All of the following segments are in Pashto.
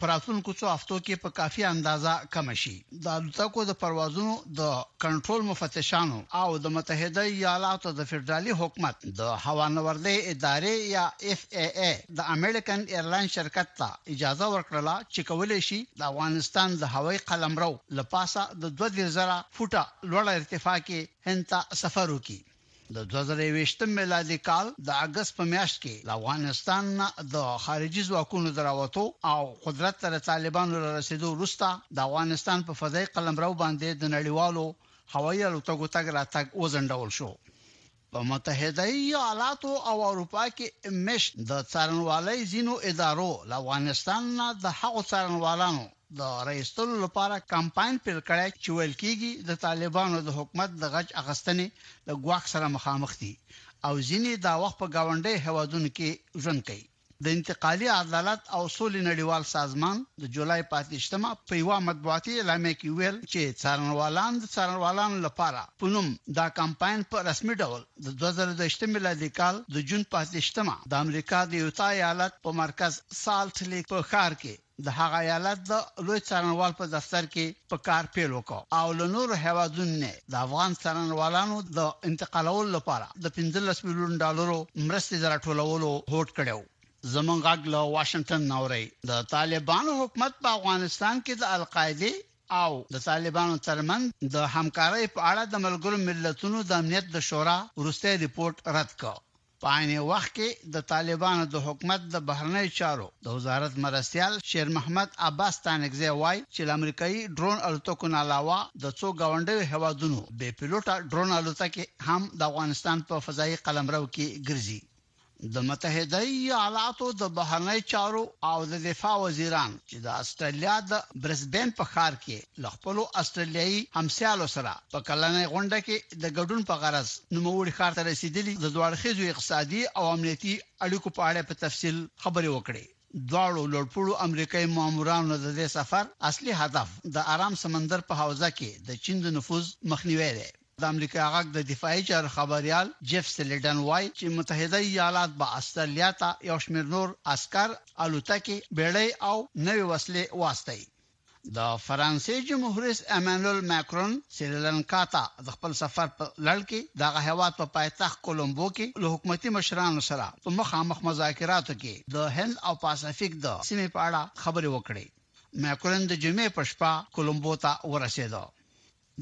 په راتلونکو څو هفتو کې په کافي اندازه کمه شي. د الوتکو د پروازونو د کنټرول مفتشانو او د متحده ایالاتو د فدرالي حکومت د هوانوردۍ ادارې یا اف ای ای د امریکن ایرلاین شرکت ته اجازه ورکړله چې کولی شي د افغانستان د هوایي قلمرو له پاسه د دوه دېرش زره فوټه لوړه ارتفاع کې هند ته سفر وکړي. د دوه زره یوویشتم میلادي کال د اګست په میاشت کې له افغانستان نه د خارجي ځواکونو د راوتو او قدرت ته د طالبانو له رسېدو وروسته د افغانستان په فضايي قلمرو باندې د نړیوالو هوایي الوتکو تګ راتګ وځنډول شو. په متحده ایالاتو او اروپا کې مېشت د څارنوالۍ ځینو ادارو له افغانستان نه د هغو څارنوالانو د را ایستلو لپاره کمپاین پیل کړی چې ویل کیږي د طالبانو د حکومت د غچ اخستنې د ګواښ سره مخامخ دي او ځینې دا وخت په گاونډي هوادونو کې ژوند کوي د انتقالي عدالت او سولې نړیوال سازمان د جولای په اتشتمه په یوه مطبوعاتي اعلامیه کې ویل چې څارنوالان د څارنوالانو لپاره په نوم دا کمپاین په رسمي ډول د 2020 میلادي کال د جون په اتشتمه د امریکا د یوتا ایالت په مرکز سالټ لیک په ښار کې د هغه ایالت د لوی څارنوال په دفتر کې په کار پیل وکړ او له نورو هیوادونو نه د افغان څارنوالانو د انتقالولو لپاره د 15 میلیون ډالرو مرستې د راټولولو هوډ کړو زمونږ غږ له واشنگټن نوري د طالبانو حکومت په افغانستان کې د القاعده او د طالبانو ترمن د همکارۍ په اړه د ملګرو ملتونو د امنیت د شورا ورسته ریپورت رد کړ په عین وخت کې د طالبانو د حکومت د بهرنیو چارو د وزارت مرستیال شیر محمد عباس ستانکزی وايي چې له امریکايي ډرون الوتکو نه علاوه د څو ګاونډیو هېوادونو بې پیلوټه ډرون الوتکې هم د افغانستان په فضايي قلمرو کې ګرځي. د متحده ایالاتو د بهرنیو چارو او د دفاع وزیران چې د اسټرالیا د برسبین په ښار کې له خپلو اسټراليايي همسيالو سره په کلنۍ غونډه کې د ګډون په غرض نوموړي ښار ته رسېدلي د دوه اړخيزو اقتصادي او امنيتي اړيکو په اړه په تفصيل خبرې وکړې. دواړو لوړپوړو امريکايي مامورانو د دې سفر اصلي هدف د ارام سمندر په حوزه کې د چين د نفوذ مخنيوی دی. د امريکا غږ د دفاعي چارو خبريال جيف سليډن وايي چې متحده ايالات به اسټراليا ته يو شمېر نور عسکر، الوتکې، بېړۍ او نوې وسلې واستوي. د فرانسې جمهوررئیس امانوئل ماکرون سریلانکا ته د خپل سفر په لړ کې دغه هېواد په پایتخت کولمبو کې له حکومتي مشرانو سره په مخامخ مذاکراتو کې د هند او پاسفیک د سیمې په اړه خبرې وکړې. ماکرون د جمعې په شپه کولمبو ته ورسېد.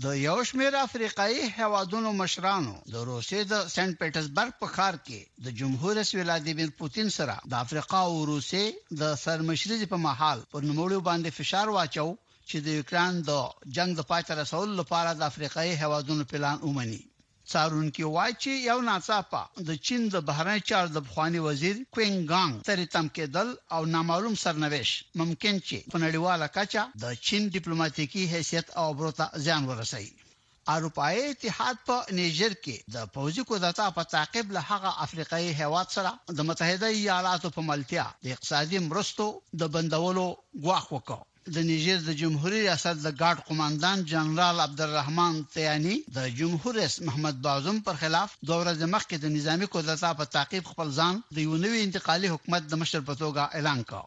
د یو شمېر افریقایي هېوادونو مشرانو د روسیې د سنټ پیټرسبرګ په ښار کې د جمهور رئیس ولادیمیر پوتین سره د افریقا او روسیې د سرمشریزې په مهال پر نوموړي باندې فشار واچو چې د یوکران د جنګ د پای ته رسولو لپاره د افریقایي هېوادونو پلان ومني. څارونکي وايي چې یو ناڅاپه د چین د بهرنیو چارو د پخواني وزیر کوینګ ګانګ تری تم کېدل او نامعلوم سرنوشت ممکن چې په نړیواله کچه د چین ډیپلوماتیکي حیثیت او ابرو ته زیان ورسوي. اروپايي اتحاد په نیجر کې د پوځي کودتا په تعقیب له هغه افریقايي هېواد سره د متحده ایالاتو په ملتیا د اقتصادي مرستو د بندولو ګواښ وکړ. د نیجر د جمهوري ریاست د ګارډ قوماندان جنرال عبدالرحمن تیاني د جمهور رئیس محمد باعظم پر خلاف دوه ورځې مخکې د نظامي کودتا په تعقیب خپل ځان د یو نوي انتقالي حکومت د مشر په توګه اعلان کړ.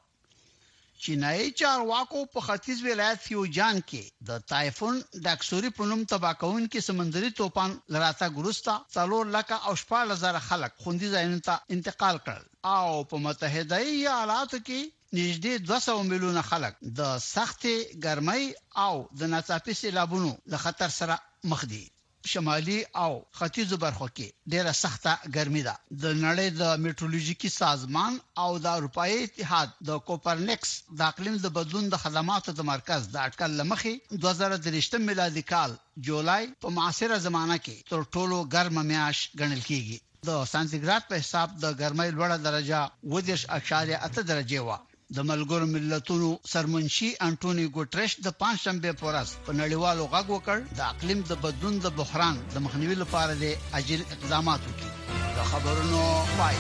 چینایي چارواکو په ختیځ ولایت فیوجان کې د تایفون ډاکسوري په نوم تباه کوونکي سمندري توپان له راتګ وروسته څلور لکه او شپاړس زره خلک خوندي ځایونو ته انتقال کړل او په متحده ایالاتو کې نږدې دوه سوه میلیونه خلک د سختې ګرمۍ او د ناڅاپي سېلابونو له خطر سره مخ دي. شمالي او ختیځو برخو کې ډېره سخته ګرمي ده. د نړۍ د میټرولوژیکي سازمان او د اروپايي اتحاد د کوپرنیکس د اقلیم د بدلون د خدماتو د مرکز د اټکل له مخې، دوه زره درویشتم میلادي کال جولای په معاصره زمانه کې تر ټولو ګرمه میاشت ګڼل کېږي. د سانتي ګراد په حساب د ګرمۍ لوړه درجه اووه دېرش اعشاریه اته درجې وه. د ملګرو ملتونو سرمنشي انټوني ګوټرش د پنجشنبې په ورځ په نړیوالو غږ وکړ، د اقلیم د بدلون د بحران د مخنیوي لپاره دې عاجل اقدامات وکړي. د خبرونو پای.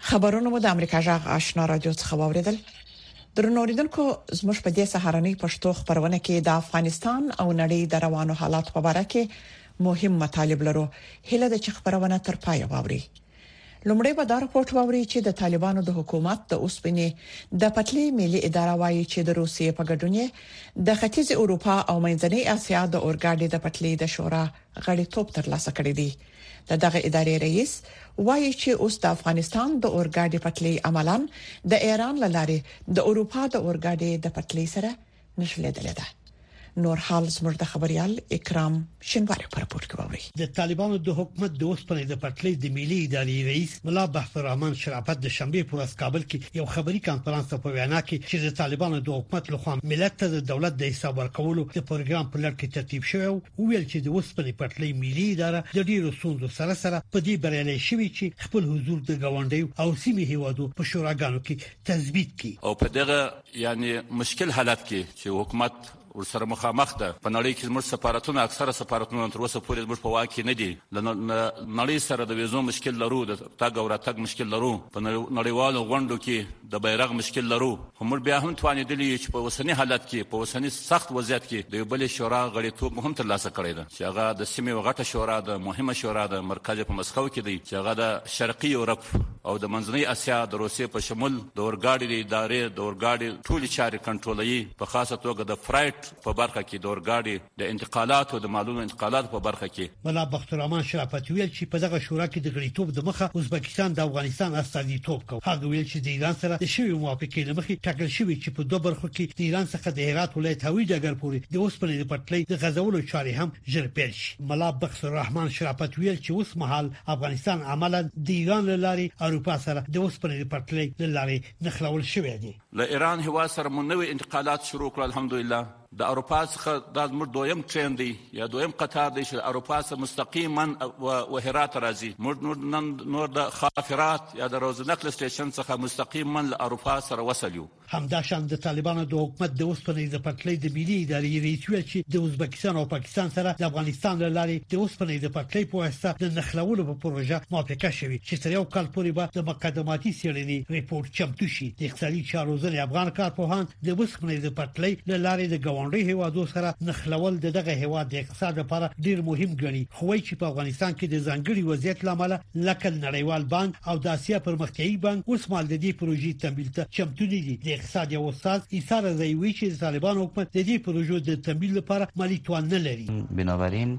خبرونه مو د امریکا جغ آشنا رادیو څخه واوریدل. درنو اوریدونکو زموږ په دې سهارنۍ پښتو خبرونه کې د افغانستان او نړۍ د روانو حالاتو په اړه کې مهم مطالب لرو هله د چې خبرونه تر پای واوري. لومړی به دا رپورت واوري چې د طالبانو د حکومت د اوسپنې د پتلې ملي اداره وایي چې د روسیې په ګډون د ختیځ اروپا او منځنۍ اسیا د اورګاډي د پټلۍ د شورا غړیتوب تر لاسه کړی دی د دغه ادارې رئیس وایي چې اوس د افغانستان د اورګاډي پټلۍ عملاً د ایران لارې د اروپا د اورګاډي د پټلۍ سره نښلېدلې ده نور حال زموږ د خبريال اکرام شنواری پر پورت کوي د طالبانو د حکومت د اوسپنې د پټلۍ د ملي ادارې رئیس ملا بحث الرحمن شرافت د شنبه په ورځ کابل کې یو خبري کانفرنس په وینا کې چې د طالبانو د حکومت لخوا ملت ته د دولت د حساب ورکولو د پروګرام په لړ کې ترتیب شوی وویل چې د وسپنې پټلۍ ملي اداره د ډیرو ستونزو سره سره په دې بریالي شوی چې خپل حضور د ګاونډیو او سیمې هیوادو په شوراګانو کې تثبیت کړي او په دغه یعنی مشکل حالت کې چې حکومت ورسره مخامخ ده په نړۍ کې زموږ سفارتونه اکثره سفارتونه تر اوسه پورې زموږ په واک کې نه دي له نړۍ سره د ویزو مشکل لرو د تګ او راتګ مشکل لرو په نړیوالو غونډو کې د بیرغ مشکل لرو خو موږ بیا هم توانیدلي یو چې په اوسني حالت کې په اوسني سخت وضعیت کې د یو بلې شورا غړیتوب مو هم تر لاسه کړی ده چې هغه د سیمې یوه غټه شورا ده مهمه شورا ده مرکز یې په مسکو کې دی چې هغه د شرقي یورپ او د منځنۍ اسیا د روسیې په شمول د اورګاډي د ادارې د اورګاډي ټولې چارې کنټرولوي په خاصه توګه د فرایټ په برخه کې د اورګاډي د انتقالاتو د مالونو انتقالاتو په برخه کې. ملا بختالرحمن شرافت ویل چې په دغه شورا کې د غړیتوب د مخه ازبکستان د افغانستان استازیتوب کوي. هغه ویل چې د ایران سره د شوې موافقې له مخې ټاکل شوې چې په دوه برخو کې د ایران څخه د هرات ولایت هوایي ډګر پورې د اوسپنې د پټلۍ د غځولو چارې هم ژر پیل شي. ملا بختالرحمن شرافت ویل چې اوس مهال افغانستان عملاً د ایران له لارې اروپا سره د اوسپنې د پټلۍ له لارې نښلول شوی دی. له ایران هیواد سره مو نوي انتقالات شروع کړل الحمدالله. د اروپا څخه دا زموږ دویم ټرین دی یا دویم قطار دی چې د اروپا څخه مستقیما و هرات ته راځي موږ نن نور د خافرات یا د روزنقل سټیشن څخه مستقیما له اروپا سره وصل یو همداشان د طالبانو د حکومت د اوسپنې د پټلۍ د ملي ادارې رئیس ویل چې د ازبکستان او پاکستان سره د افغانستان له لارې د اوسپنې د پټلۍ په واسطه د نښلولو په پروژه موافقه شوې چې تر یو کال پورې به د مقدماتي څېړنې رپورټ چمتو شي د اقتصادي چارو ځینې افغان کارپوهان د وسپنې د پټلۍ له لارې د ګاونډي هیوادو سره نښلول د دغه هیواد د اقتصاد لپاره ډیر مهم ګڼي خو وایي چې په افغانستان کې د ځانګړي وضعیت لامل لکه نړیوال بانک او د اسیا پرمختیايي بانک اوس مال د دې پروژې تمویل ته چمتو نه دي د اقتصاد یو استاد عیسی رضایي وایي چې د طالبان حکومت د دې پروژو د تمویل لپاره مالی توان نه لري بنابراین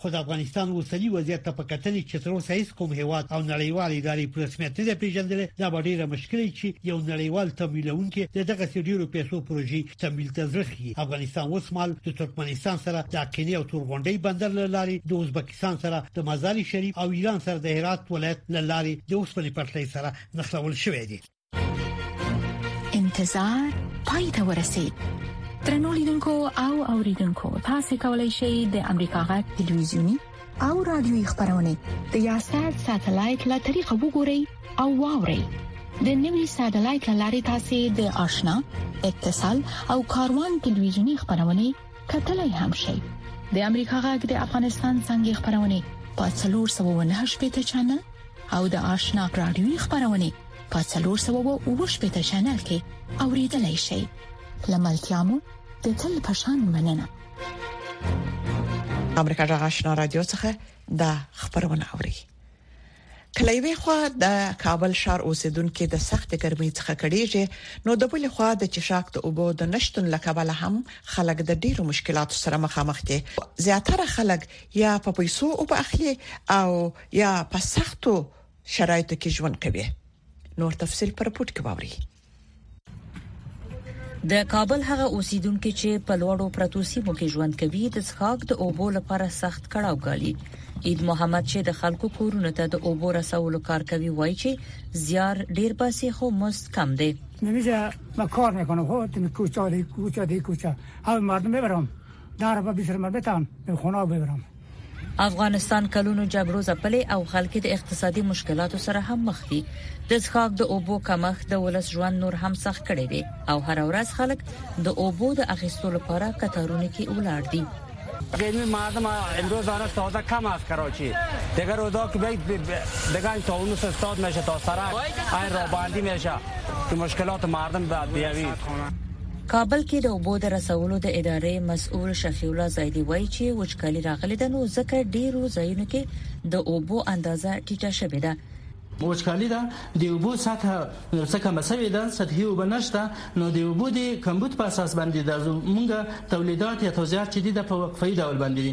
خو د افغانستان اوسني وضعیت ته په کتنې چې تر اوسه هیڅ کوم هیواد او نړیوال ادارې په رسمیت نه دی پیژندلې دا به ډیره مشکل چې یو نړیوال تمویلونکي د دغه ډیرو پیسو پروژې تمویل ته زړخي افغانستان اوس مال د ترکمنستان سره د اقینې او تورغونډۍ بندر لاري د ازبکستان سره د مزار شریف او ایران سره د هرات ولایت لاري د اوسپنې پټلۍ سره نښلول شوې دي انتظار پای ته ورسید ترنو لیدونکو او اوریدونکو تاسو کولی شئ د امریکا غا ټلویزیونی او رادیوي خبرونه د یاشات ساتلایت له طریقو وګورئ او واورئ د نوي ساتلایت لارې تاسو د آشنا اتصال او کاروان ټلویزیونی خبرونه کتلای هم شئ د امریکا غږ د افغانستان څنګه خبرونه په 398 چنل او د آشنا رادیوي خبرونه په 390 چینل کې اوریدلای شئ لملتيامو د تل پشان مننه امریکا جغ آشنا رادیو څخه د خبرونه اوري کله وی خو د کابل شهر اوسیدونکو د سخت ګرمۍ څخه کړيږي نو د بل خو د چشاک د اوبو د نشټون لکبل هم خلک د ډیرو مشکلاتو سره مخامخ دي زیاتره خلک یا په پیسو او په اخلي او یا په سختو شرایطو کې ژوند کوي نور تفصيل پر پورت کې واوري د کابل هغه اوسیدونکو چې په لوړو پرتو سیمو کې ژوند کوي د څښاک د اوبو لپاره سخت کړهو غالي عید محمد چې د خلکو کورونو ته د اوبو رسولو کار کوي وایي چې زیار ډیر باسي خو مست کم دی نمیجا ما کار میکنم خو تم کوچا دی کوچا دی کوچا هر مردم ببرم در با بیشتر مردم بتان به خونه ببرم افغانستان کلونو جګړو ځپلې او خلک د اقتصادي مشکلاتو سره هم مخ دي د څښاک د اوبو کمښت د ولس ژوند نور هم سخت کړی دی او هر ورځ خلک د اوبو د اخیستو لپاره کتارونه کې ولاړ دي گرمی مردم امروز دانه تازه کم است کراچی دیگر روزا که بیت دیگر این تاونوس استاد میشه تا سرک این را بندی میشه که مشکلات مردم بیوی کابل کې د اوبو د رسولو د ادارې مسؤل شفیع الله زیدي وایي چې وچکالي راغلې ده نو ځکه ډیرو ځایونو کې د اوبو اندازه ټیټه شوې ده وچکالي ده د اوبو سطح څه کمه شوې ده سطحي اوبه نشته نو د اوبو د کمبود په اساس باندې د مونږ تولیدات یا توزیعات چې دي د په وقفي ډول باندې دي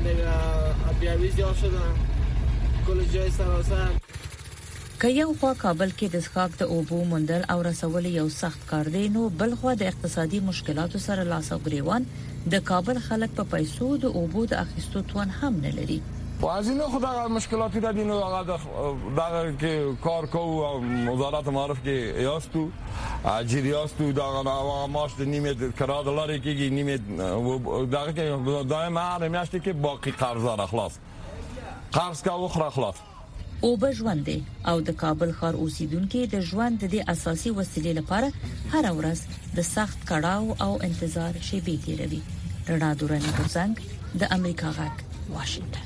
که یو خوا کابل کې د څښاک د اوبو موندل او رسول یو سخت کار دی نو بل خوا د اقتصادي مشکلاتو سره لاس او ګریوان د کابل خلک په پیسو د اوبو د اخیستو توان هم نه لري وازینه خو دغه مشکلاتونه دي نو هغه دغه کې کار کوو او وزارت معارف کې یاستو اجیر یاست و داغه هوا ماش د نیمه کرا دلار کیږي نیمه و داغه کې دایم هر میاشت کې باقی قرض را خلاص قرض کا وخره خلاص او به ژوند دی او د کابل ښار اوسیدونکو د ژوند د دې اساسي وسیلې لپاره هر ورځ د سخت کړاو او انتظار شیبې تیروي رڼا دوراني ګرځنګ د امریکا غږ واشنگټن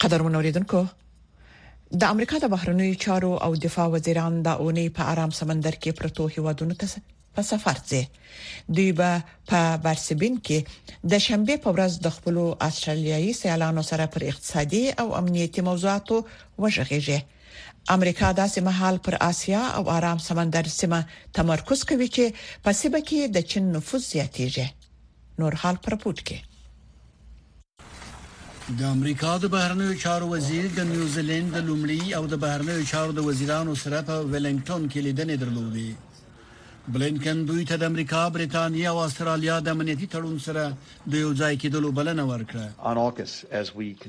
قدر منوریدونکو د امریکا د بهرنیو چارو او دفاع وزیران د اونۍ په آرام سمندر کې پروتو هیوادونو ته په سفر ځي دوی به په بارسبین کې د شنبه په ورځ د خپل استرالیایي سیالانو سره پر اقتصادي او امنیتي موضوعاتو وژغېږي امریکا داسې مهال پر اسیا او آرام سمندر سیمه تمرکز کوي چې په سیمه کې د چین نفوذ زیاتیږي نور حال پر پورت کې د امریکا د بهرنیو چارو وزیر د نیوزیلند د لومړي او د بهرنیو چارو د وزیرانو سره په ویلنګټون کې لیدنې درلودې بلینکن دوی ته د امریکا، بریتانیا او استرالیا د امنیتي تړون سره د یو ځای کېدلو بلنه ورکړه.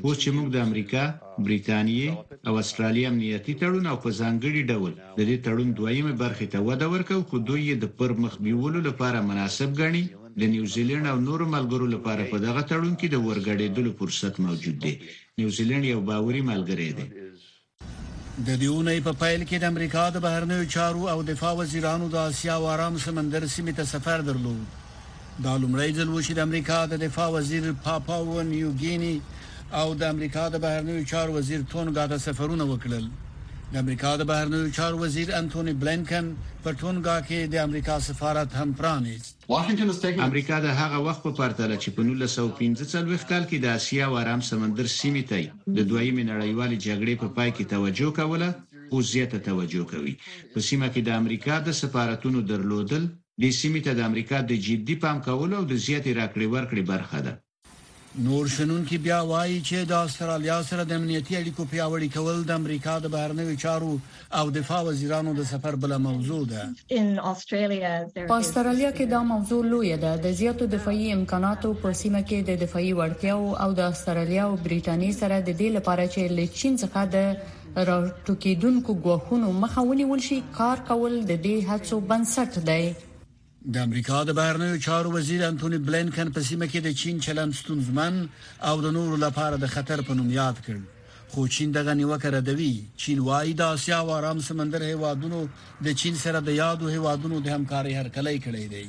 اوس چې موږ د امریکا، بریتانیې او استرالیا امنیتي تړون او په ځانګړي ډول د دې تړون دویمې برخې ته وده ورکوو، خو دوی یې د پر مخ بیولو لپاره مناسب ګڼي، د نیوزیلنډ او نورو ملګرو لپاره په دغه تړون کې د ورګډېدلو فرصت موجود دی. نیوزیلنډ یو باوري ملګری دی. د دې اونۍ په پیل کې د امریکا د بهرنیو چارو او دفاع وزیرانو د اسیا او ارام سمندر سیمې ته سفر درلود. دا لومړی ځل و چې د امریکا د دفاع وزیر پاپاو نیو ګیني او د امریکا د بهرنیو چارو وزیر تونګا ته سفرونه وکړل. د امریکا د بهرنیو چارو وزیر انتوني بلینکن په تونګا کې د امریکا سفارت هم پرانیست. امریکا د هغه وخت په پرتله چې په نولس سوه او پنځه څلوېښت کال کې د اسیا او ارام سمندر سیمې ته یې د دویمې نړیوالې جګړې په پای کې توجه کوله، اوس زیاته توجه کوي. په سیمه کې د امریکا د سفارتونو درلودل دې سیمې ته د امریکا د جدي پام کولو او د زیاتې راکړې ورکړې برخه ده. نور شنونکي بیا وایي چې د استرالیا سره د امنیتي اړیکو پیاوړي کول د امریکا د بهرنیو چارو او دفاع وزیرانو د سفر بل موضوع ده په استرالیا کې دا موضوع لوی ده د زیاتو دفاعي امکاناتو په سیمه کې د دفاعي وړتیا او د استرالیا او بریټانیا سره د دې لپاره چې له چین څخه د راټوکیدونکو غوښونو مخه ونیول شي کار کول د دې هڅو بنسټ دی د امریکا د بهرنیو چارو وزیر انټونی بلینکن په سیمه کې د چین چلند ستونزمن او د نورو لپاره د خطر په نوم یاد کړ خو چین دغه نیوکه ردوي چین وايي د اسیا او آرام سمندر هیوادونو د چین سره د یادو هیوادونو د همکارۍ هرکلی کړی دی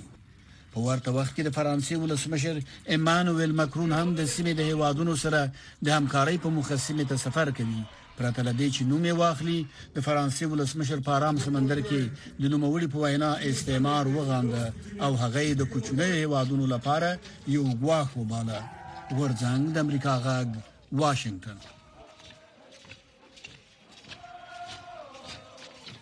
په ورته وخت کې د فرانسې ولسمشر ایمانوئل مکرون هم د سیمې د هیوادونو سره د همکارۍ په مخه سیمې ته سفر کوي پرته له دې چې نوم یې واخلي، د فرانسې ولسمشر په ارام سمندر کې د نوموړي په وینا استعمار وغانده او هغه یې د کوچنیو هیوادونو لپاره یو ګواښ وباله. غورځنګ، د امریکا غږ، واشنګټن.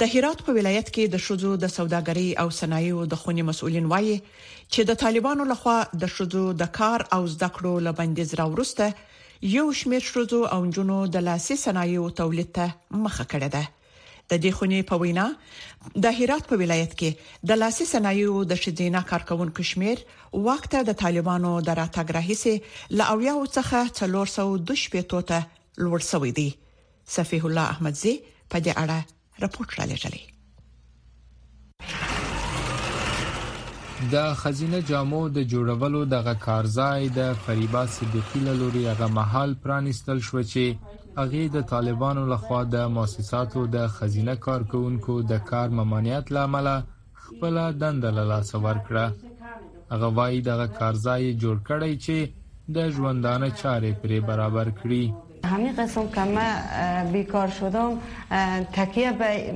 د هرات په ولایت کې د ښځو د سوداګرۍ او صنایعو د خونې مسؤلین وايي، چې د طالبانو له خوا د ښځو د کار او زده کړو له بندیز را وروسته یو شمېر ښځو او نجونو د لاسي صنایعو تولید ته مخه کړې ده. د دې خونې په وینا، د هرات په ولایت کې د لاسي صنایعو د ښځینه کارکوونکو شمېر واک ته د طالبانو د راتګ راهیسې له اویاوو څخه څلور سوه دوه شپېته ته لوړ شوی دی. صفیح الله احمدزی په دې اړه رپورت را لېږلی د خزینه جامو د جوړولو دغه کارځای د فریبا صدیقی له لوري هغه مهال پرانیستل شو چې هغه د طالبانو لخوا د مؤسساتو د خزینه کارکونکو د کار ممانعت لامل خپله دنده له لاسه ورکړه. هغه وايي دغه کارځای یې جوړ کړی چې د ژوندانه چارې پرې برابر کړي. همین قسم که ما بیکار شدم تکیه به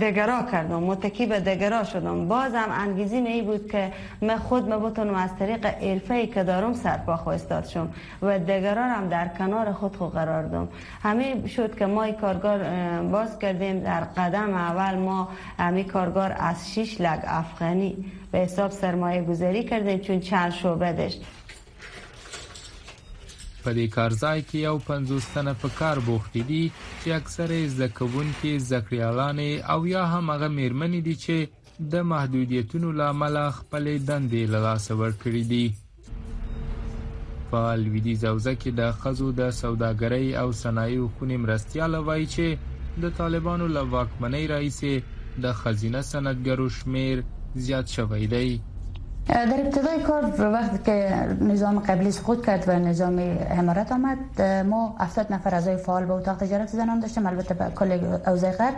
دگرا کردم متکی به دگرا شدم باز هم انگیزی می بود که من خود ما بتونم از طریق عرفه که دارم سرپا خوستاد شم و دگرا هم در کنار خود خو قرار دم همی شد که ما کارگار باز کردیم در قدم اول ما همی کارگار از 6 لک افغانی به حساب سرمایه گذاری کردیم چون چند شعبه داشت په دې کارځای کې یو پنځوس تنه په کار بوختې دي چې اکثره یې زده کوونکي زده کړیالانې او یا هم هغه میرمنې دي چې د محدودیتونو له امله خپلې دندې له لاسه ورکړې دي په لویدیځ حوزه کې د ښځو د سوداګرۍ او صنایعو خونې مرستیاله وایي چې د طالبانو له واکمنۍ راهیسې د ښځینه صنعتګرو شمیر زیات شوی دی در ابتدای کار وقتی که نظام قبلی سقوط کرد و نظام امارت آمد ما 70 نفر اعضای فعال به اتاق تجارت زنان داشتم البته به کل اوزای غرب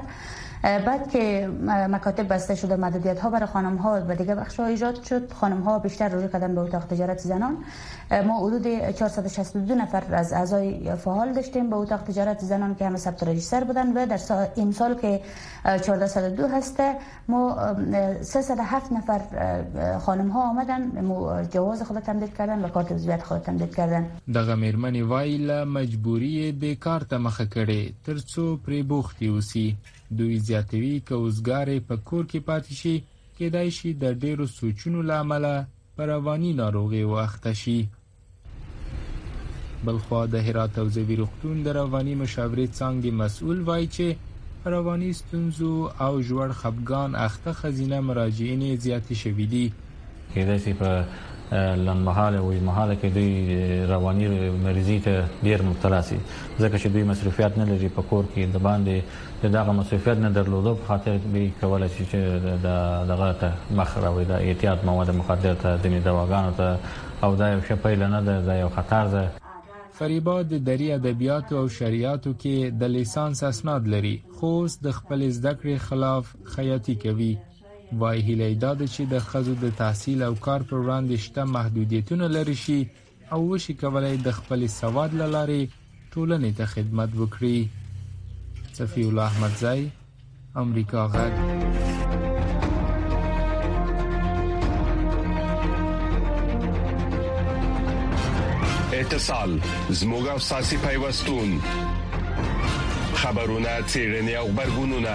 بعد که مکاتب بسته شد و محدودیت ها برای خانم ها و دیگه بخش ها ایجاد شد خانم ها بیشتر رجوع کردن به اتاق تجارت زنان ما حدود 462 نفر از اعضای فعال داشتیم به اتاق تجارت زنان که همه ثبت رجیستر بودن و در سال امسال که 1402 هست ما 307 نفر خانم ها آمدن جواز خود تمدید کردن و کارت عضویت خود تمدید کردن دغه میرمنې وایي له مجبوري یې دې کار ته مخه کړې تر څو پرې بوختې اوسي. دوی زیاتوي، که اوزګارې په کور کې پاتې شي، کېدای شي د ډېرو سوچونو له امله په رواني ناروغیو اخته شي. بلخوا د هرات اوزوي روغتون د رواني مشاورې څانګې مسؤل وایي چې په رواني ستونزو او ژور خپګان اخته ښځینه مراجعینې زیاتې شوې دي. کېدای شي په لنډمهاله او اوږدمهاله کې دوی رواني مریضي ته ډیر مبتلا شي ځکه چې دوی مصرفیات نه لري په کور کې د باندې د دغه مصرفیات نه درلودو په خاطر به کولای شي چې د دغه ته مخ راوړي د اعتیاد مواد مخدر ته د دواګانو ته او دا یو شپه نه ده دا یو خطر ده فریبا د دری ادبیاتو او شریعتو کې د لیسانس اسناد لري خو اوس د خپلې زده کړې خلاف خیاطي کوي وای هیله یې دا ده چې د ښځو د تحصیل او کار پر وړاندې شته محدودیتونه لرې شي او وشي کولای د خپل سواد له لارې ټولنې ته خدمت وکړي صفی الله احمدزی امریکا غږ اتصال زموږ او ساسي پیوستون خبرونه چیرنی او خبرګونونه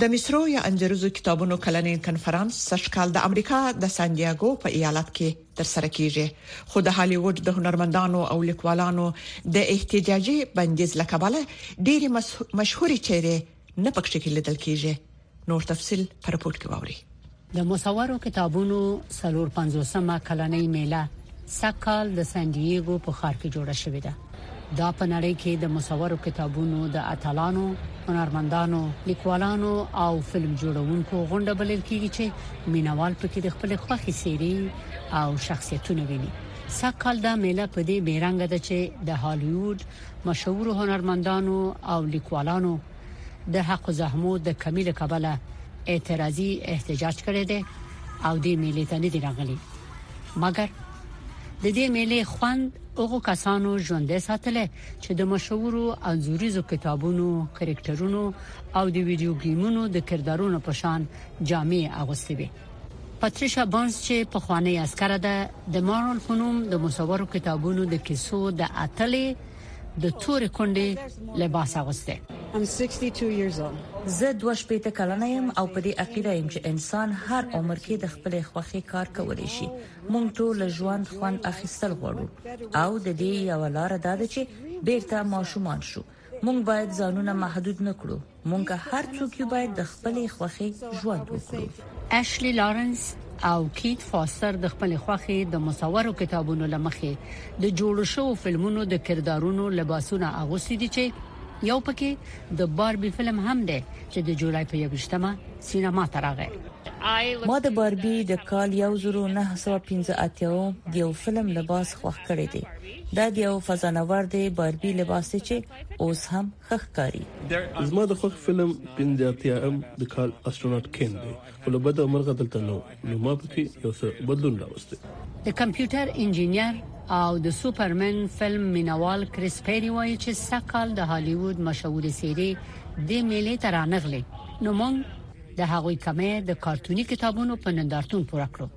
د مصرو یا اندرزو کتابونو کلنې کنفرانس سږکال د امریکا د سانډیاګو په ایالت کې تر سره کیږي خو د هالیوډ د هنرمندانو او لیکوالانو د احتجاجي بندیز لکباله ډېری مشهوري چیرې نه پکې لیدل کیږي نور تفصيل پر پورت کې ووري د مصورو کتابونو څلور پنځوسمه کلنۍ مېله سږ کال د سان ډییګو په ښار کې جوړه شوې ده. دا په نړۍ کې د مصورو کتابونو د اتلانو، هنرمندانو، لیکوالانو او فلم جوړونکو غونډه بلل کېږي چې مینوال پکې د خپلې خوښې څېرې او شخصیتونه ویني. سږ کال دا مېله په دې بې رنګه ده چې د هالیووډ مشهورو هنرمندانو او لیکوالانو د حق زحمو د کمی له کبله اعتراضي احتجاج کړی دی او د میلې ته نه دی راغلی مګر د دې میلې خوند هغه کسانو ژوند ساتل چې د مشهور او زوريزو کتابونو کریکټرونو او د ویډیو گیمونو د کردارونو په شان جامع اغوستي وي پاتریشا بونز چې په خوانی عسكر ده د مارول فنوم د مصورو کتابونو د کیسو د اتلې د تورې کونډې لباس اغوسته زه 62 کلنه یم او په دې عقیده یم چې انسان هر عمر کې د خپل خوخي کار کولی شي مونږ ټول له ژوند خوند اخیستل غواړو او د دې یو لار دا ده چې بیرته ماشومان شو مونږ باید ځانونه محدود نه کړو مونږ هر څوک یو باید د خپل خوخي ژوند وکړو اشلی لارنس او کیت فاستر د خپل خوخي د مصورو کتابونو لمخې د جوړو شو فلمونو د کردارونو لباسونه اغوستي دي چې یو پکې د باربي فلم هم دی چې د جولای په 21مه سینما ته راغی ما د باربي د کال 1985 د یو فلم لباس خوښ کړی دی دا د یو فضانورد باربي لباس دی چې اوس هم ښه ښکاري. زما د خوښ فلم پنځه اتیا ام د کال اسټروناټ کېن دی خو له بده مرغه دلته نه و نو ما پکې یو څه بدلون راوستی. د کمپیوټر انجینر او د سوپر مېن فلم مینه وال کریس پیري وايي چې سږ کال د هالیووډ مشهورې څېرې دې مېلې ته رانغلې نو موږ د هغوی کمی د کارتوني کتابونو په نندارتون پوره کړو.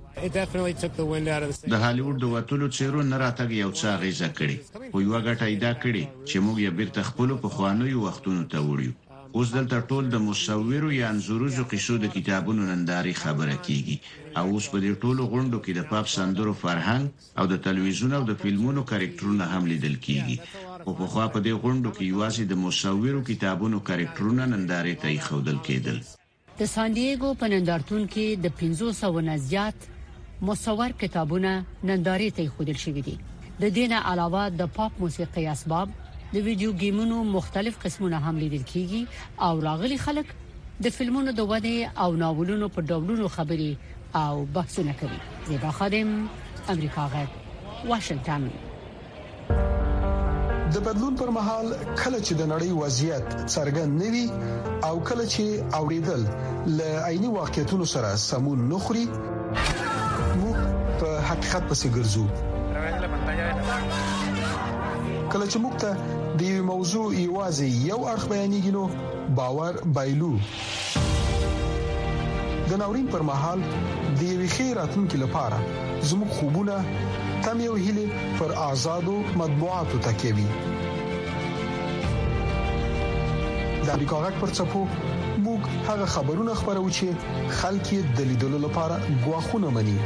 د هالیوډ د وتلو څېرو نه راتګ یو څه اغېزه کړې، خو یوه ګټه یې دا کړې چې موږ یې بېرته خپلو پخوانیو وختونو ته وړیو. اوس دلته ټول د مصورو یا انځوریزو کیسو د کتابونو نندارې خبره کېږي او اوس په دې ټولو غونډو کې د پاپ سندرو فرهنګ او د تلویزیون او د فلمونو کرکټرونه هم لیدل کېږي، خو پخوا په دې غونډو کې یوازې د مصورو کتابونو کرکټرونه نندارې ته ایښودل کېدل. د سان دییګو په نندارتون کې د پنځو سوو نه زیات مصور کتابونه نندارې ته ایښودل شوي دي. د دې نه علاوه د پاپ موسیقۍ اسباب، د ویډیو ګیمونو مختلف قسمونه هم لیدل کیږي او راغلي خلک د فلمونو د ودې او ناولونو په ډولونو خبرې او بحثونه کوي. د بدلون پر مهال کله چې د نړۍ وضعیت څرګند نه وي او کله چې اوریدل ل عیني واقعیتونو سره سمون نه خوري موږ په حقیقت پسې ګرځو کله چې موږ ته د یو موضوع یوازې یو اړخ بیانېږي نو باور بایلو د ناورین پر مهال د یوې ښې راتلونکې لپاره زموږ خوبونه تم یو هلي پر آزادو مطبوعاتو تکیه وي د امریکا غږ پر چپو موږ هغه خبرونه خبرو چې خلک یې د لیدلو لپاره غواخونه مني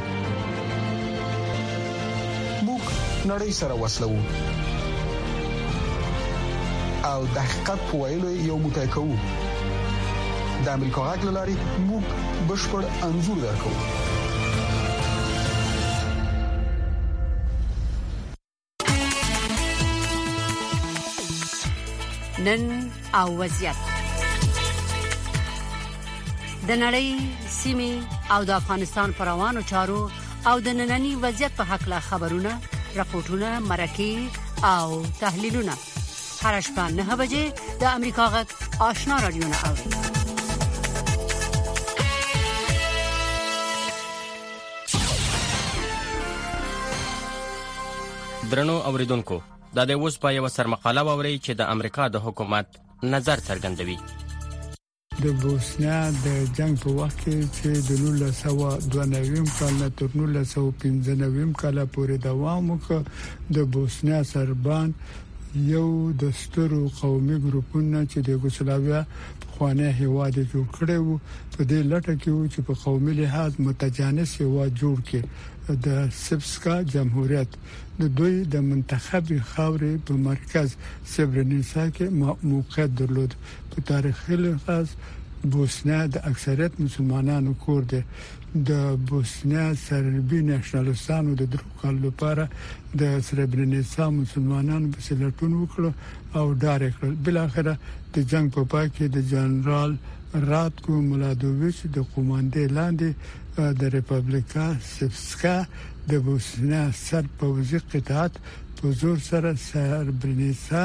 موږ نړۍ سره وسلو او د حقیقت په ویلو یو موټی کوو د امریکا غږ لاري موږ بشپړ انزور درکو نن او وضعیت د نړۍ سیمه او د افغانستان پر روانو چارو او د ننني وضعیت په حق لا خبرونه راپورټونه مرکه او تحلیلونه هر شپه نه بجې د امریکا غږ آشنا رادیو نه اوري درنو اوریدونکو دا د اوس په یو سرمقاله ووري چې د امریکا د حکومت نظر څرګندوي د بوسنیا د جنگ په وخت کې چې د 1992 کال نه تر 1995 کال پورې دوام وکړ د بوسنیا سربان یو د سترو قومي ګروپونو چې د یوګوسلاویا پخوانی هیواد جوړ کړی وو په دې لټه کې وو چې په قومي لحاظ متجانس هیواد جوړ کړي د سبسکا جمهوریت د دوی د منتخب خاورې په مرکز سبرنیسا کې موقعیت درلود په تاریخي لحاظ بوسنیا د اکثریت مسلمانانو کور دی د بوسنیا سربي نېشنلستانو د درو کال لپاره د سربرینیسا مسلمانانو په سلټون وکړ او ډار کړل بل اخره د جنگ په پای کې د جنرال راتکو ملادوویچ د قوماندې لاندې د ریپبلیکا سپسکا د بوسنیا سر پوزي قطعات په زور سره سربرینیتسا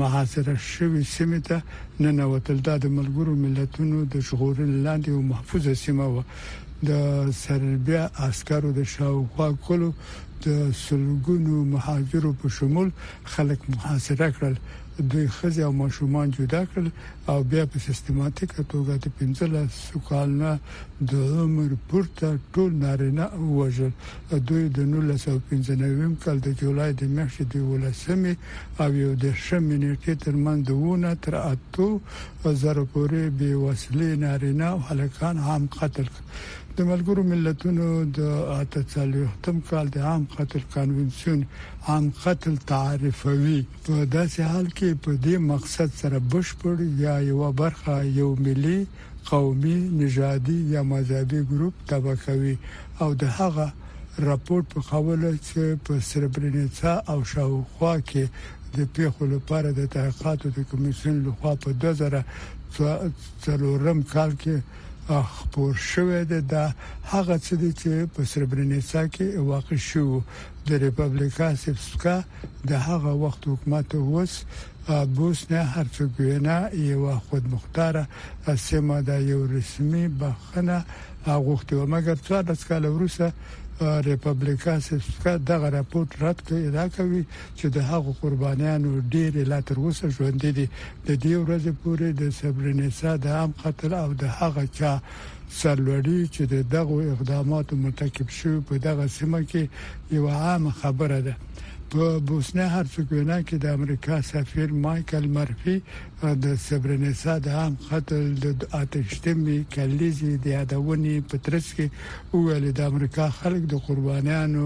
محاصره شوې سیمې ته ننوتل، دا د ملګرو ملتونو د ژغورنې لاندې یوه محفوظه سیمه وه، د سربیا عسکرو د شاوخوا کلو د سلګونو مهاجرو په شمول خلک محاصره کړل، دوی ښځې او ماشومان جدا کړل او بیا په سیستماتیکه توګه د پنځلس کالنه د عمر پورته ټول نارینه ووژل، دوی د نولس سوه او پنځه نوي کال د جولای د میاشتې د یوولسمې او یودېرشمې نېټې ترمنځ د اوو نه تر اتو زرو پورې بې وسلې نارینه او هلکان عام قتل کړل. د ملګرو ملتونو د اته څلوېښتم کال د عام قتل کنوانسیون عام قتل تعریفوي. په داسې حال کې په دې مقصد سره بشپړ یا یوه برخه یو ملي قومي، نژادي یا مذهبي ګروپ تبع کوي او د هغه رپوټ په قول چې په سربرینیڅا او شاوخوا کې د پېښو لپاره د تحقیقاتو د کمیسیون لخوا په دوه زره څلورم کال کې خپور شوی دی دا هغه څه دي چې په سربرینیڅا کې واقع شوي وو. د ریپبلیکا سیپسکا د هغه وخت حکومت اوس بوسنیا هرڅګوینا یوه خودمختاره سیمه ده یو رسمي بخښنه غوښتې وه مګر څوارلس کاله وروسته ریپبلیکا سیپسکا دغه راپورټ رد کړ ادعا کوي چې د هغو قربانیانو ډېری لا تر اوسه ژوندي دي د دې ورځې پورې د سبرینیسا د عام قتل او د هغه چا سرلوړي چې د دغو اقداماتو مرتکب شوي په دغه سیمه کې یوه عامه خبره ده. په بوسنیا هرڅګوینا کې د امریکا سفیر مایکل مرفي د سبرنیسا د عام قتل د اتهشتمې کلیزې د یادونې په ترڅ کې وویل، د امریکا خلک د قربانیانو،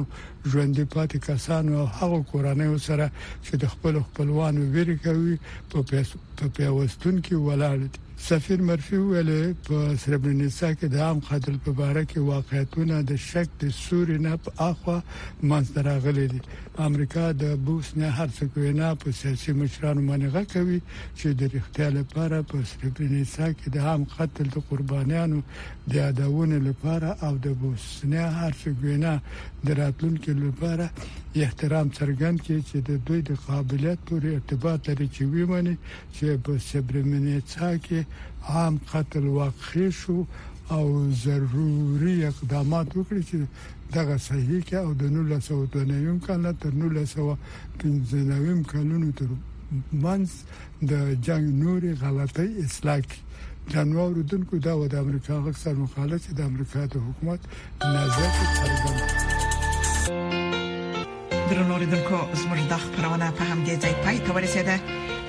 ژوندي پاتې کسانو او هغو کورنیو سره چې د خپلو خپلوانو ویرې کوي په پیوستون کې ولاړ دي. سفیر مرفي وویل، په سربرنیسا کې د عام قتل په باره کې واقعیتونه د شک د سوري نه په اخوا منځ ته راغلي دي. امریکا د بوسنیا هرڅکوینا په سیاسي مشرانو باندې غږ کوي چې د رښتیا لپاره په سربرنیسا کې د عام قتل د قربانیانو د یادونې لپاره او د بوسنیا هرڅکوینا د راتلونکي لپاره احترام څرګند کړي چې د دوی د قابلیت پورې ارتباط لري چې ومني چې په سبرمنیڅا کې عام قتل واقع شو او ضروري اقدامات وکړي چې دغه صحیح کې او د 1992 کال نه تر 1995 کلونو تر منځ د جنگ نوري غلطۍ اصلاح کړي جنوار دونکو دا و د امریکا غږ سره مقاله چې د امریکا د حکومت درنو لیدونکو زموږ د خبرونه په همدې ځای پای ته ورسیده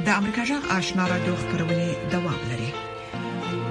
د امریکا جغ آشنا را دوه خبرونه دوام لري